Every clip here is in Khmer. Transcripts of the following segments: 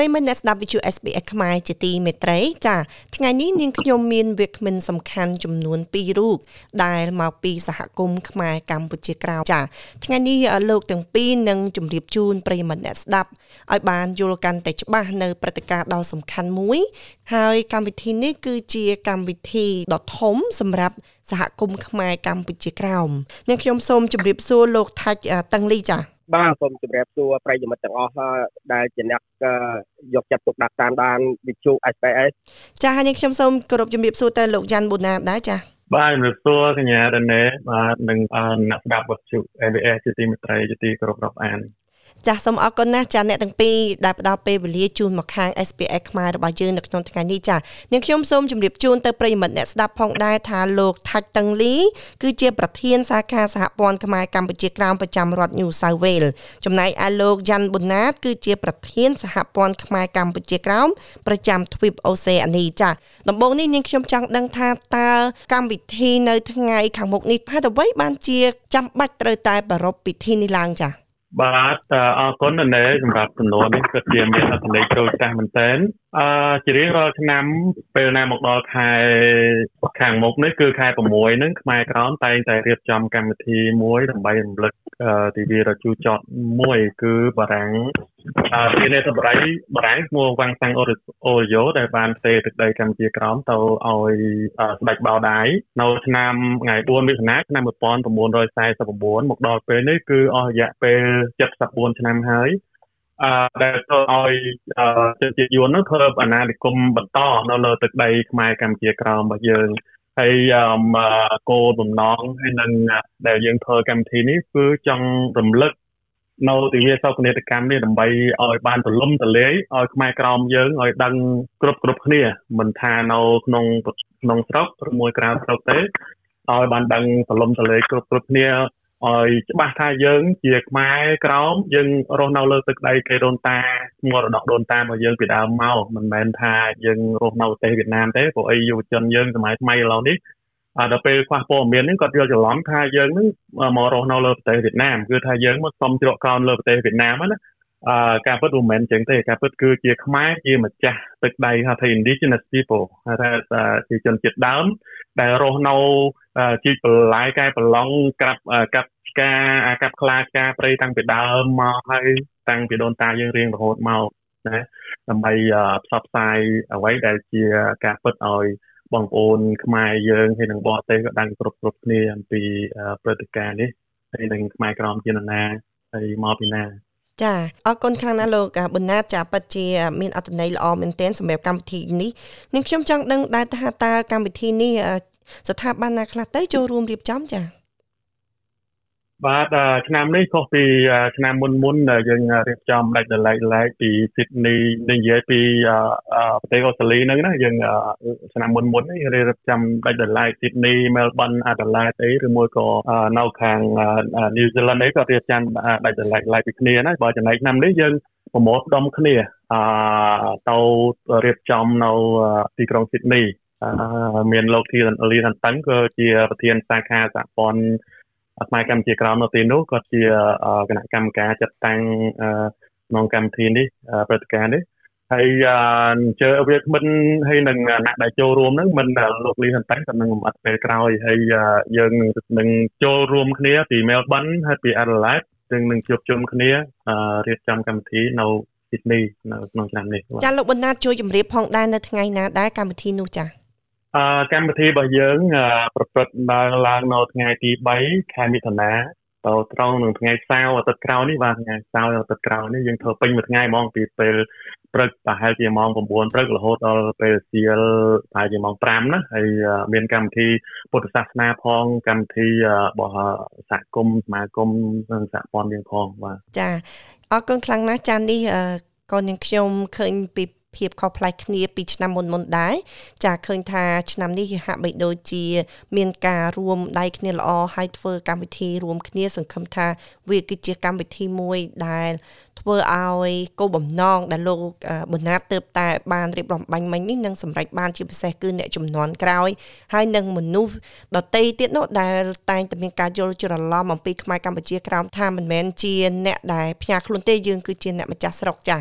ប្រិមត្តអ្នកស្ដាប់វិទ្យុ SBS ខ្មែរជាទីមេត្រីចាថ្ងៃនេះនាងខ្ញុំមានវាគ្មិនសំខាន់ចំនួន2រូបដែលមកពីសហគមន៍ខ្មែរកម្ពុជាក្រៅចាថ្ងៃនេះលោកទាំងពីរនឹងជម្រាបជូនប្រិមត្តអ្នកស្ដាប់ឲ្យបានយល់កាន់តែច្បាស់នៅព្រឹត្តិការណ៍ដ៏សំខាន់មួយ ហើយកម្មវិធីនេះគឺជាកម្មវិធីដ៏ធំសម្រាប់សហគមន៍ខ្មែរកម្ពុជាក្រោមនាងខ្ញុំសូមជម្រាបសួរលោកថាច់តឹងលីចា បាទសូមជម្រាបសួរប្រិយមិត្តទាំងអស់ដែលជាអ្នកយកចិត្តទុកដាក់តាមដានវិទ្យុ SPS ចាហើយខ្ញុំសូមគោរពជម្រាបសួរទៅលោកយ៉ាន់ប៊ូណាដែរចាបាទជំរាបសួរកញ្ញារ៉េណេបាទនិងអ្នកស្ដាប់វិទ្យុ SBS ជាទីមេត្រីជាទីគោរពរាប់អាន ចាសសូមអរគុណណាស់ចាអ្នកទាំងពីរដែលផ្ដល់ពេលវេលាជូនមកខាង SPX ខ្មែររបស់យើងនៅក្នុងថ្ងៃនេះចានាងខ្ញុំសូមជម្រាបជូនទៅប្រិយមិត្តអ្នកស្ដាប់ផងដែរថាលោកថាច់តឹងលីគឺជាប្រធានសាខាសហព័ន្ធខ្មែរកម្ពុជាក្រោមប្រចាំរដ្ឋ New South Wales ចំណែកឯលោកយ៉ាន់ប៊ុណាតគឺជាប្រធានសហព័ន្ធខ្មែរកម្ពុជាក្រោមប្រចាំទ្វីបអូសេអានីចាដំបូងនេះនាងខ្ញុំចង់ដឹងថាតើកម្មវិធីនៅថ្ងៃខាងមុខនេះហេតុអ្វីបានជាចាំបាច់ត្រូវតែប្រារព្ធពិធីនេះឡើងចា៎ បាទអរគុណនៅសម្រាប់ចំនួននេះគឺជាមានអត្ថន័យចូលចាស់មែនតើ អឺជារៀងរាល់ឆ្នាំពេលណាមកដល់ខែខាងមុខនេះគឺខែ6ហ្នឹងខ្មែរក្រមតែងតែរៀបចំកម្មវិធីមួយដើម្បីរំលឹកទិវារជូចតមួយគឺបារាំងអឺទីនេះសម្រាប់បារាំងឈ្មោះវាំងសាំងអូរយ៉ូដែលបានផ្ទេរទឹកដីកម្ពុជាក្រមទៅឲ្យស្ដេចបោដាយនៅឆ្នាំថ្ងៃ4មិថុនាឆ្នាំ1949មកដល់ពេលនេះគឺអស់រយៈពេល74ឆ្នាំហើយ អឺដែលធ្វើឲ្យជនជាតិយួននោះធ្វើអាណានិគមបន្តនៅលើទឹកដីខ្មែរកម្ពុជាក្រោមរបស់យើងហើយគោលបំណងហើយនឹងដែលយើងធ្វើកម្មវិធីនេះគឺចង់រំលឹកនៅទិវាសោកនាដកម្មនេះដើម្បីឲ្យបានទលំទលាយឲ្យខ្មែរក្រមយើងឲ្យដឹងគ្រប់គ្រប់គ្នាមិនថានៅក្នុងក្នុងស្រុកឬមួយក្រៅស្រុកទេឲ្យបានដឹងទលំទលាយគ្រប់គ្រប់គ្នា ឲ្យច្បាស់ថាយើងជាខ្មែរក្រមយើងរស់នៅលើទឹកដីគេដូនតាមរតកដូនតារបស់យើងពីដើមមកមិនមែនថាយើងរស់នៅប្រទេសវៀតណាមទេព្រោះអីយុវជនយើងសម័យថ្មីឥឡូវនេះអត់ដល់ពេលខ្វះព័ត៌មាននេះគាត់យល់ច្រឡំថាយើងនឹងមករស់នៅលើប្រទេសវៀតណាមគឺថាយើងមកសុំជ្រកកោនលើប្រទេសវៀតណាមណា អឺការពិតមិនមែនចឹងទេការពិតគឺជាខ្មែរជាម្ចាស់ទឹកដីហៅថា indigenous people ហៅថាជាជនជាតិដើម ដែលរស់នៅជីកបន្លែកែប្រឡងកាប់កាប់ឆ្កាកាប់ខ្លាឆ្កាព្រៃតាំងពីដើមមកហើយតាំងពីដូនតាយើងរៀងរហូតមកណាដើម្បីផ្សព្វផ្សាយអ្វីដែលជាការពិតឲ្យបងប្អូនខ្មែរយើងហើយនិងបរទេសក៏ដឹងគ្រប់គ្រប់គ្នាអំពីព្រឹត្តិការណ៍នេះហើយនឹងខ្មែរក្រមជាណាហើយមកពីណា ចាអរគុណខ្លាំងណាស់លោកប៊ុណាតចាពិតជា មានអត្ថន័យល្អមែនទែនសម្រាប់កម្មវិធីនេះនឹងខ្ញុំចង់ដឹងដែរថាតើកម្មវិធីនេះស្ថាប័នណាខ្លះទៅចូលរួមរៀបចំចា បាទឆ្នាំនេះខុសពីឆ្នាំមុនមុនយើងរៀបចំដាច់ដលែកឡែកពីស៊ីដនីនិយាយពីប្រទេសអូស្ត្រាលីហ្នឹងណាយើងឆ្នាំមុនមុននេះរៀបចំដាច់ដលែកស៊ីដនីមែលប៊នអាដាលេដអីឬមួយក៏នៅខាងញូហ្សេឡង់អីក៏រៀបចំដាច់ដលែកឡែកពីគ្នាណាបើចំណែកឆ្នាំនេះយើងប្រមូលផ្ដុំគ្នាអទៅរៀបចំនៅទីក្រុងស៊ីដនីមានលោកធីលីនតឹងក៏ជាប្រធានសាខាសហព័ន្ធ ផ្នែកកម្ពុជាក្រមនៅទីនោះគាត់ជាគណៈកម្មការចាត់តាំងក្នុងកម្មវិធីនេះព្រឹត្តិការណ៍នេះហើយអញ្ជើវាគ្មិនហើយនឹងអ្នកដែលចូលរួមហ្នឹងមិនលោកលីហន្តែក៏នឹងបំអត់ពេលក្រោយហើយយើងនឹងចូលរួមគ្នាពីមែលប៊នហើយពីអាដាលេដយើងនឹងជួបជុំគ្នារៀបចំកម្មវិធីនៅស៊ីដនីនៅក្នុងឆ្នាំនេះចាលោកបណ្ណាតជួយជម្រាបផងដែរនៅថ្ងៃណាដែរកម្មវិធីនោះចា អឺកម្មវិធីរបស់យើងប្រព្រឹត្តឡើងឡើងនៅថ្ងៃទី3ខែមិថុនាទៅត្រង់នឹងថ្ងៃសៅរ៍អាទិត្យក្រោយនេះបាទថ្ងៃសៅរ៍អាទិត្យក្រោយនេះយើងធ្វើពេញមួយថ្ងៃហ្មងពីពេលព្រឹកប្រហែលជាម៉ោង9ព្រឹករហូតដល់ពេលសៀលប្រហែលជាម៉ោង5ណាហើយមានកម្មវិធីពុទ្ធសាសនាផងកម្មវិធីរបស់សហគមន៍សមាគមនិងសហព័ន្ធយើងផងបាទចាអរគុណខ្លាំងណាស់ចាននេះក៏នាងខ្ញុំឃើញពី ភាពខុសប្លែកគ្នាពីឆ្នាំមុនមុនដែរចាឃើញថាឆ្នាំនេះហាក់បីដូចជា មានការរួមដៃគ្នាល្អហើយធ្វើកម្មវិធីរួមគ្នាសង្ឃឹមថាវាគឺជាកម្មវិធីមួយដែល ធ្វើឲ្យគោលបំណងដែលលោកប៊ុនណាតទៅតែបានរៀបចំបាញ់មិញនេះនឹងសម្រេចបានជាពិសេសគឺអ្នកចំនួនក្រោយហើយនឹងមនុស្សដតីទៀតនោះដែលតែងតែមានការយល់ច្រឡំអំពីខ្មែរកម្ពុជាក្រោមថាមិនមែនជាអ្នកដែលផ្ញើខ្លួនទេយើងគឺជាអ្នកម្ចាស់ស្រុកចាឥ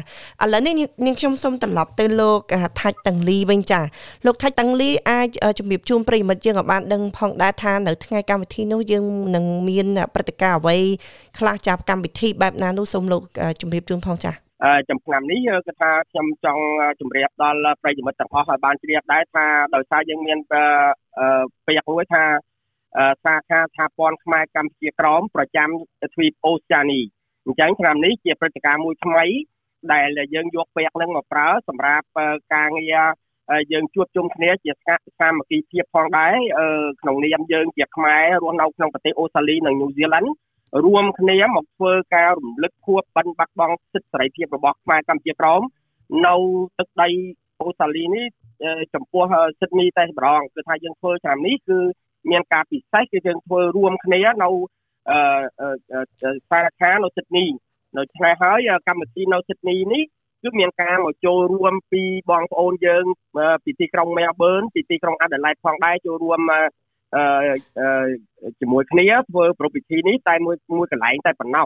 ឡូវនេះនាងខ្ញុំសូមត្រឡប់ទៅលោកថាច់តង្លីវិញចាលោកថាច់តង្លីអាចជំរាបជូនប្រិយមិត្តយើងឲ្យបានដឹងផងដែរថានៅថ្ងៃកម្មវិធីនោះយើងនឹងមានព្រឹត្តិការណ៍អ្វីខ្លះចាប់កម្មវិធីបែបណានោះសូមលោកជំរាបជូនផងចា៎ចំឆ្នាំនេះគឺថាខ្ញុំចង់ជម្រាបដល់ប្រិយមិត្តទាំងអស់ឲ្យបានជ្រាបដែរថាដោយសារយើងមានពាក្យមួយថាសាខាស្ថាប័នខ្មែរកម្ពុជាក្រមប្រចាំទ្វីបអូស្ត្រាលីអញ្ចឹងឆ្នាំនេះជាព្រឹត្តិការណ៍មួយថ្មីដែលយើងយកពាក្យហ្នឹងមកប្រើសម្រាប់ការងារយើងជួបជុំគ្នាជាសាមគ្គីភាពផងដែរក្នុងនាមយើងជាខ្មែររស់នៅក្នុងប្រទេសអូស្ត្រាលីនិងញូហ្សេឡង់ រួមគ្នាមកធ្វើការរំលឹកខួបបិណ្ឌបាត់បង់សិទ្ធិសេរីភាពរបស់ខ្មែរកម្ពុជាក្រមនៅទឹកដីអូស្ត្រាលីនេះចំពោះសិទ្ធិនេះតែម្ដងគឺថាយើងធ្វើឆ្នាំនេះគឺមានការពិសេសគឺយើងធ្វើរួមគ្នានៅអឺសាខានៅសិទ្ធិនេះនៅឆ្នេះហើយកម្មវិធីនៅសិទ្ធិនេះនេះគឺមានការមកចូលរួមពីបងប្អូនយើងពីទីក្រុងមែលប៊នពីទីក្រុងអាដាលេដផងដែរចូលរួមអឺ ជាមួយគ្នាធ្វើប្រពៃពិធីនេះតែមួយមួយកន្លែងតែប៉ុណ្ណោះ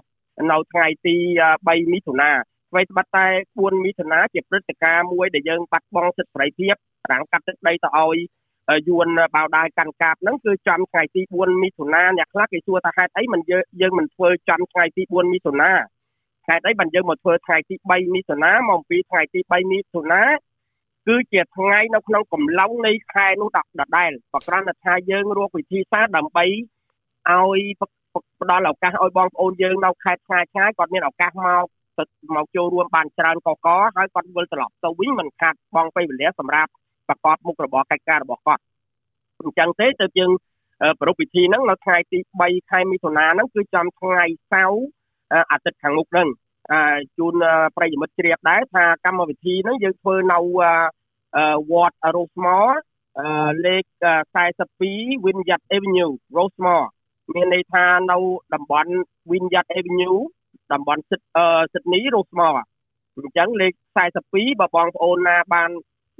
នៅថ្ងៃទី3មិថុនាអ្វីត្បិតតែ4មិថុនាជាព្រឹត្តិការណ៍មួយដែលយើងបាត់បង់សិទ្ធិសេរីភាពរាំងកាត់ទឹកដីទៅឲ្យយួនបៅដាយកាន់កាប់ហ្នឹងគឺចំថ្ងៃទី4មិថុនាអ្នកខ្លះគេសួរថាហេតុអីមិនយើងមិនធ្វើចំថ្ងៃទី4មិថុនាហេតុអីបានយើងមកធ្វើថ្ងៃទី3មិថុនាមកពីថ្ងៃទី3មិថុនា គឺជាថ្ងៃនៅក្នុងកំឡុងនៃខែនោះដដែលប្រក្រាន់ថាយើងរកវិធីសាស្ត្រដើម្បីឲ្យផ្ដល់ឱកាសឲ្យបងប្អូនយើងនៅខេត្តឆ្ងាយឆ្ងាយគាត់មានឱកាសមកមកចូលរួមបានច្រើនកកហើយគាត់វិលត្រឡប់ទៅវិញមិនខាត់បងពេលវេលាសម្រាប់ប្រកបមុខរបរកិច្ចការរបស់គាត់អញ្ចឹងទេទៅយើងប្រពៃពិធីហ្នឹងនៅថ្ងៃទី3ខែមិថុនាហ្នឹងគឺចំថ្ងៃសៅរ៍អាទិត្យខាងមុខហ្នឹង ជូនប្រិយមិត្តជ្រាបដែរថាកម្មវិធីហ្នឹងយើងធ្វើនៅវត្ត Rosemore លេខ42 Winyard Avenue Rosemore មានន័យថានៅតំបន់ Winyard Avenue តំបន់សិតសិតនេះ Rosemore អញ្ចឹងលេខ42បើបងប្អូនណាបាន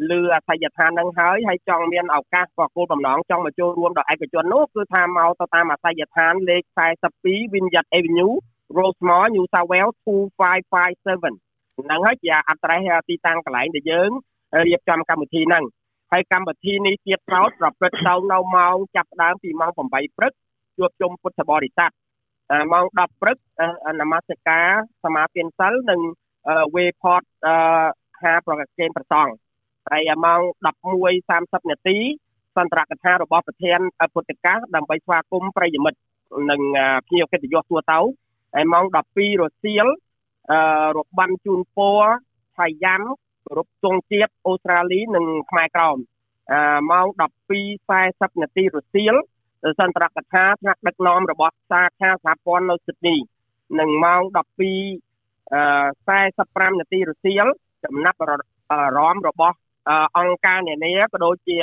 លឺអសយដ្ឋាននឹងហើយហើយចង់មានឱកាសក៏គោលបំណងចង់មកចូលរួមដល់ឯកជននោះគឺថាមកទៅតាមអសយដ្ឋានលេខ42 Winyard Avenue Rosemore New South Wales 2557ហ្នឹងហើយជាអត្រេសទីតាំងកន្លែងដែលយើងរៀបចំកម្មវិធីហ្នឹងហើយកម្មវិធីនេះទៀតប្រោតប្រព្រឹត្តទៅនៅម៉ោងចាប់ផ្ដើមពីម៉ោង8ព្រឹកជួបជុំពុទ្ធបរិស័ទម៉ោង10ព្រឹកនមស្ការសមាទានសិលនិងវេផតខាប្រកាសចេញប្រសងហើយម៉ោង11:30នាទីសន្តរកថារបស់ប្រធានពុទ្ធកាសដើម្បីស្វាគមន៍ប្រិយមិត្តនិងភ្ញៀវកិត្តិយសទួទៅ ហើយម៉ោង12រសៀលអឺរបាំជូនពរឆៃយ៉ាំគោរពទង់ជាតិអូស្ត្រាលីនិងខ្មែរក្រមអឺម៉ោង12:40នាទីរសៀលសន្តរកថាថ្នាក់ដឹកនាំរបស់សាខាសហព័ន្ធនៅស៊ីដនីនិងម៉ោង12អឺ45នាទីរសៀលចំណាប់អារម្មណ៍របស់អង្គការនានាក៏ដូចជា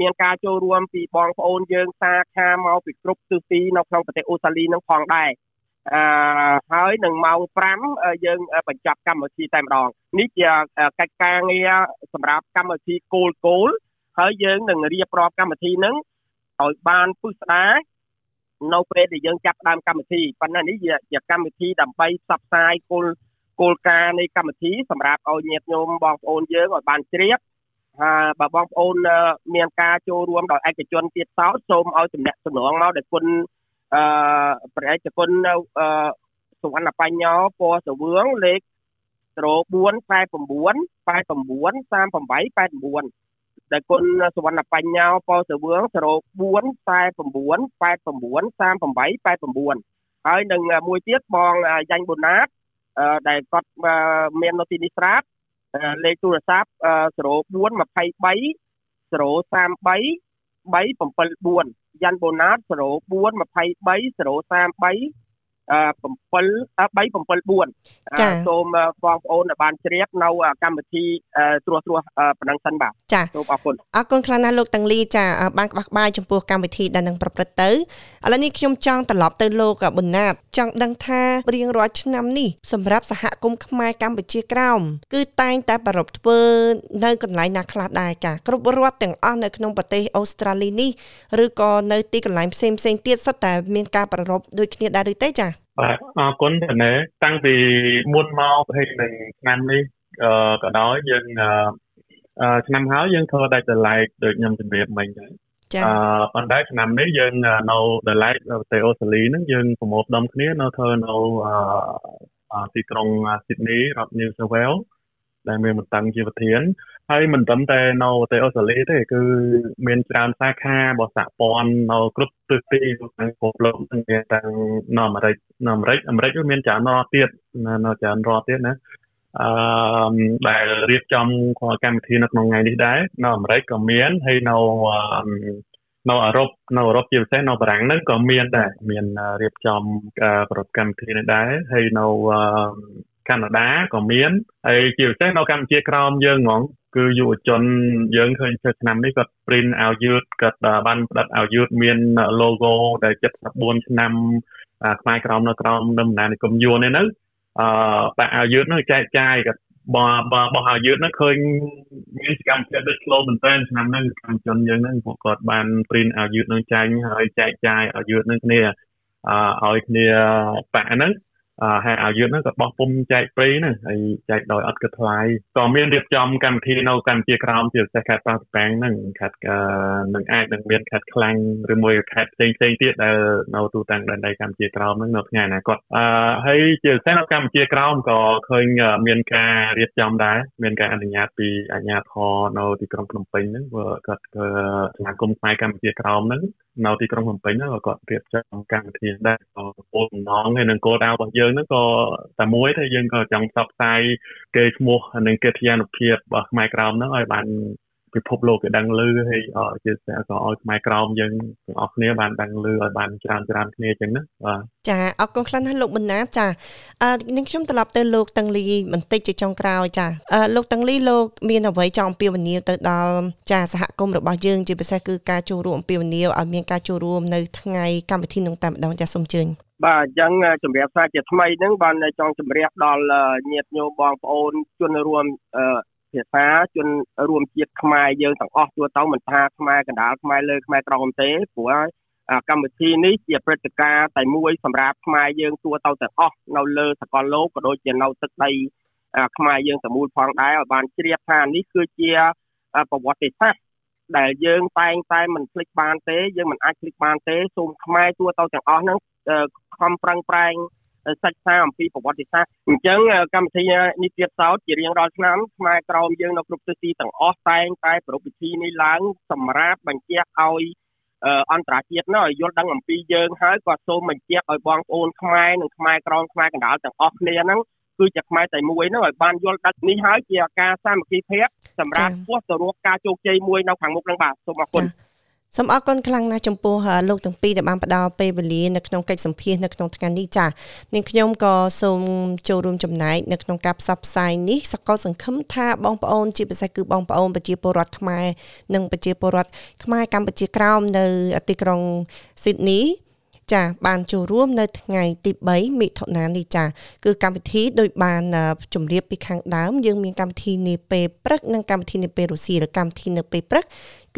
មានការចូលរួមពីបងប្អូនយើងសាខាមកពីគ្រប់ទិសទីនៅក្នុងប្រទេសអូស្ត្រាលីនឹងផងដែរ អឺហើយនឹងម៉ោង5យើងបញ្ចប់កម្មវិធីតែម្ដងនេះជាកិច្ចការងារសម្រាប់កម្មវិធីគោលគោលហើយយើងនឹងរៀបរាប់កម្មវិធីនឹងឲ្យបានពុះស្ដានៅពេលដែលយើងចាប់ដើមកម្មវិធីប៉ុន្តែនេះជាកម្មវិធីដើម្បីផ្សព្វផ្សាយគោលគោលការណ៍នៃកម្មវិធីសម្រាប់ឲ្យញាតិញោមបងប្អូនយើងឲ្យបានជ្រាបហើយបើបងប្អូនមានការចូលរួមដោយឯកជនទៀតសោតសូមឲ្យតំណាក់សំណងមកដល់គុណ អឺព្រះឯកគុណនៅអឺសុវណ្ណបញ្ញោពណ៌សវឿងលេខ04 89 89 38 89ដែលគុណសុវណ្ណបញ្ញោពណ៌សវឿង04 49 89 38 89ហើយនឹងមួយទៀតបងយ៉ាញ់ប៊ូណាតដែលគាត់មាននៅទីនេះស្រាប់លេខទូរស័ព្ទ04 23 033 374យ៉ាន់បូណាត04 23 033 7 374សូមបងប្អូនបានជ្រាបនៅកម្មវិធីត្រួសត្រាសប៉ុណ្ណឹងសិនបាទចាសូមអរគុណអរគុណខ្លាំងណាស់លោកតាំងលីចាបានក្បះក្បាយចំពោះកម្មវិធីដែលនឹងប្រព្រឹត្តទៅឥឡូវនេះខ្ញុំចង់ត្រឡប់ទៅលោកប៊ុនណាតចង់ដឹងថារៀងរាល់ឆ្នាំនេះសម្រាប់សហគមន៍ខ្មែរកម្ពុជាក្រោមគឺតែងតែប្រពធ្វើនៅកន្លែងណាខ្លះដែរចាគ្រប់រដ្ឋទាំងអស់នៅក្នុងប្រទេសអូស្ត្រាលីនេះឬក៏នៅទីកន្លែងផ្សេងផ្សេងទៀតសុទ្ធតែមានការប្រពដូចគ្នាដែរឬទេចា បាទអរគុណតើតាំងពីមុនមកប្រហែលនឹងឆ្នាំនេះអឺក៏ដោយយើងអឺឆ្នាំហើយយើងធ្វើដាច់ដライដូចខ្ញុំជម្រាបមិញដែរចាអឺប៉ុន្តែឆ្នាំនេះយើងនៅដライប្រទេសអូស្ត្រាលីហ្នឹងយើងប្រមូលផ្ដុំគ្នានៅធ្វើនៅអឺទីក្រុង Sydney រដ្ឋ New South Wales ដែលមានបន្តឹងជាប្រធានហើយមិនត្រឹមតែនៅប្រទេសអូស្ត្រាលីទេគឺមានច្រើនសាខារបស់សហព័ន្ធនៅគ្រប់ទិសទីក្នុងពិភពលោកទាំងមានទាំងនៅអាមេរិកនៅអាមេរិកអាមេរិកវាមានច្រើនរដ្ឋទៀតនៅច្រើនរដ្ឋទៀតណាអឺដែលរៀបចំកម្មវិធីនៅក្នុងថ្ងៃនេះដែរនៅអាមេរិកក៏មានហើយនៅនៅអឺរ៉ុបនៅអឺរ៉ុបជាពិសេសនៅបារាំងហ្នឹងក៏មានដែរមានរៀបចំប្រពកម្មវិធីនេះដែរហើយនៅ កាណាដាក៏មានហើយជាពិសេសនៅកម្ពុជាក្រោមយើងហ្មងគឺយុវជនយើងឃើញថាឆ្នាំនេះគាត់ print ឲ្យយឺតគាត់បានផ្ដិតឲ្យយឺតមាន logo ដែល74ឆ្នាំខ្មែរក្រោមនៅក្រោមដំណាននិគមយួននេះនៅអឺបាក់ឲ្យយឺតនោះចែកចាយគាត់បបបោះឲ្យយឺតនោះឃើញមានសកម្មភាពដូចឆ្លូមែនតើឆ្នាំហ្នឹងកម្មជនយើងហ្នឹងពួកគាត់បាន print ឲ្យយឺតនឹងចាញ់ហើយចែកចាយឲ្យយឺតនឹងគ្នាអឺឲ្យគ្នាបាក់ហ្នឹង ហើយអាយុហ្នឹងក៏បោះពុំចែកព្រៃហ្នឹងហើយចែកដោយអត់គិតថ្លៃក៏មានរៀបចំកម្មវិធីនៅកម្ពុជាក្រោមជាពិសេសខេត្តប៉ោះតាំងហ្នឹងខេត្តនឹងអាចនឹងមានខេត្តខ្លាំងឬមួយខេត្តផ្សេងផ្សេងទៀតដែលនៅទូទាំងដែនដីកម្ពុជាក្រោមហ្នឹងនៅថ្ងៃអនាគតអឺហើយជាពិសេសនៅកម្ពុជាក្រោមក៏ឃើញមានការរៀបចំដែរមានការអនុញ្ញាតពីអាជ្ញាធរនៅទីក្រុងភ្នំពេញហ្នឹងគាត់សមាគមផ្នែកកម្ពុជាក្រោមហ្នឹង នៅទីក្រុងភ្នំពេញហ្នឹងក៏គាត់រៀបចំកម្មវិធីដែរក៏គោលបំណងហើយនឹងគោលដៅរបស់យើងហ្នឹងក៏តែមួយតែយើងក៏ចង់ផ្សព្វផ្សាយគេឈ្មោះនិងកិត្តិយសភាពរបស់ខ្មែរក្រោមហ្នឹងឲ្យបាន ពិភពលោកគេដឹងឮហើយជាពិសេសក៏ឲ្យខ្មែរក្រមយើងទាំងអស់គ្នាបានដឹងឮឲ្យបានច្រើនច្រើនគ្នាចឹងណាបាទចាអរគុណខ្លាំងណាស់លោកបណ្ណាចាអឺនឹងខ្ញុំត្រឡប់ទៅលោកតឹងលីបន្តិចជាចុងក្រោយចាអឺលោកតឹងលីលោកមានអ្វីចង់អំពាវនាវទៅដល់ចាសហគមន៍របស់យើងជាពិសេសគឺការចូលរួមអំពាវនាវឲ្យមានការចូលរួមនៅថ្ងៃកម្មវិធីនោះតែម្ដងចាសូមអញ្ជើញបាទអញ្ចឹងជំរាបសារជាថ្មីហ្នឹងបានចង់ជំរាបដល់ញាតិញោមបងប្អូនជនរួម ភាសាជនរួមជាតិខ្មែរយើងទាំងអស់ទូទៅមិនថាខ្មែរកណ្ដាលខ្មែរលើខ្មែរក្រោមទេព្រោះកម្មវិធីនេះជាព្រឹត្តិការណ៍តែមួយសម្រាប់ខ្មែរយើងទូទៅទាំងអស់នៅលើសកលលោកក៏ដូចជានៅទឹកដីខ្មែរយើងទាំងមូលផងដែរឲ្យបានជ្រាបថានេះគឺជាប្រវត្តិសាស្ត្រដែលយើងតែងតែមិនភ្លេចបានទេយើងមិនអាចភ្លេចបានទេសូមខ្មែរទូទៅទាំងអស់ហ្នឹងខំប្រឹងប្រែង សិក្សាអំពីប្រវត្តិសាស្ត្រអញ្ចឹងកម្មវិធីនេះទៀតសោតជារៀងរាល់ឆ្នាំខ្មែរក្រមយើងនៅគ្រប់ទិសទីទាំងអស់តែងតែប្រារព្ធពិធីនេះឡើងសម្រាប់បញ្ជាក់ឲ្យអន្តរជាតិនោះឲ្យយល់ដឹងអំពីយើងហើយក៏សូមបញ្ជាក់ឲ្យបងប្អូនខ្មែរនិងខ្មែរក្រមខ្មែរកណ្ដាលទាំងអស់គ្នាហ្នឹងគឺជាខ្មែរតែមួយហ្នឹងឲ្យបានយល់ដឹងនេះហើយជាការសាមគ្គីភាពសម្រាប់ពោះទៅរកការជោគជ័យមួយនៅខាងមុខហ្នឹងបាទសូមអរគុណ សូមអរគុណខ្លាំងណាស់ចំពោះលោកទាំងពីរដែលបានផ្ដល់ពេលវេលានៅក្នុងកិច្ចសម្ភាសនៅក្នុងថ្ងៃនេះចា៎នាងខ្ញុំក៏សូមចូលរួមចំណែកនៅក្នុងការផ្សព្វផ្សាយនេះសកលសង្ឃឹមថាបងប្អូនជាពិសេសគឺបងប្អូនប្រជាពលរដ្ឋខ្មែរនិងប្រជាពលរដ្ឋខ្មែរកម្ពុជាក្រោមនៅទីក្រុងស៊ីដនី ចាបានចូលរួមនៅថ្ងៃទី3មិថុនានេះចាគឺកម្មវិធីដោយបានជម្រាបពីខាងដើមយើងមានកម្មវិធីនាពេលព្រឹកនិងកម្មវិធីនាពេលរសៀលកម្មវិធីនៅពេលព្រឹក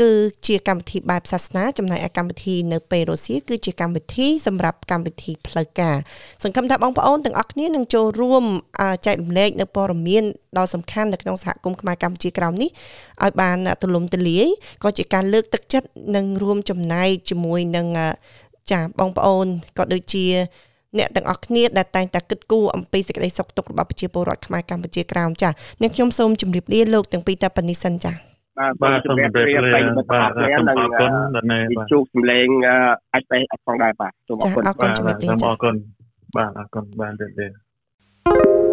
គឺជាកម្មវិធីបែបសាសនាចំណែកឯកម្មវិធីនៅពេលរសៀលគឺជាកម្មវិធីសម្រាប់កម្មវិធីផ្លូវការសង្ឃឹមថាបងប្អូនទាំងអស់គ្នានឹងចូលរួមចែករំលែកនៅព័ត៌មានដ៏សំខាន់នៅក្នុងសហគមន៍ខ្មែរកម្ពុជាក្រោមនេះឲ្យបានទូលំទូលាយក៏ជាការលើកទឹកចិត្តនិងរួមចំណែកជាមួយនឹង ចាបងប្អូនក៏ដូចជាអ្នកទាំងអស់គ្នាដែលតែងតែគិតគូរអំពីសេចក្តីសុខទុក្ខរបស់ប្រជាពលរដ្ឋខ្មែរកម្ពុជាក្រោមចាអ្នកខ្ញុំសូមជម្រាបលាលោកទាំងពីរតែប៉ុណ្្នេះសិនចាបាទសូមជម្រាបលាប្រិយមិត្តបាទសូមអរគុណវិជុសម្លេងអាចទៅអត់ផងដែរបាទសូមអរគុណអរគុណជម្រាបលាសូមអរគុណបាទអរគុណបាទជម្រាបលា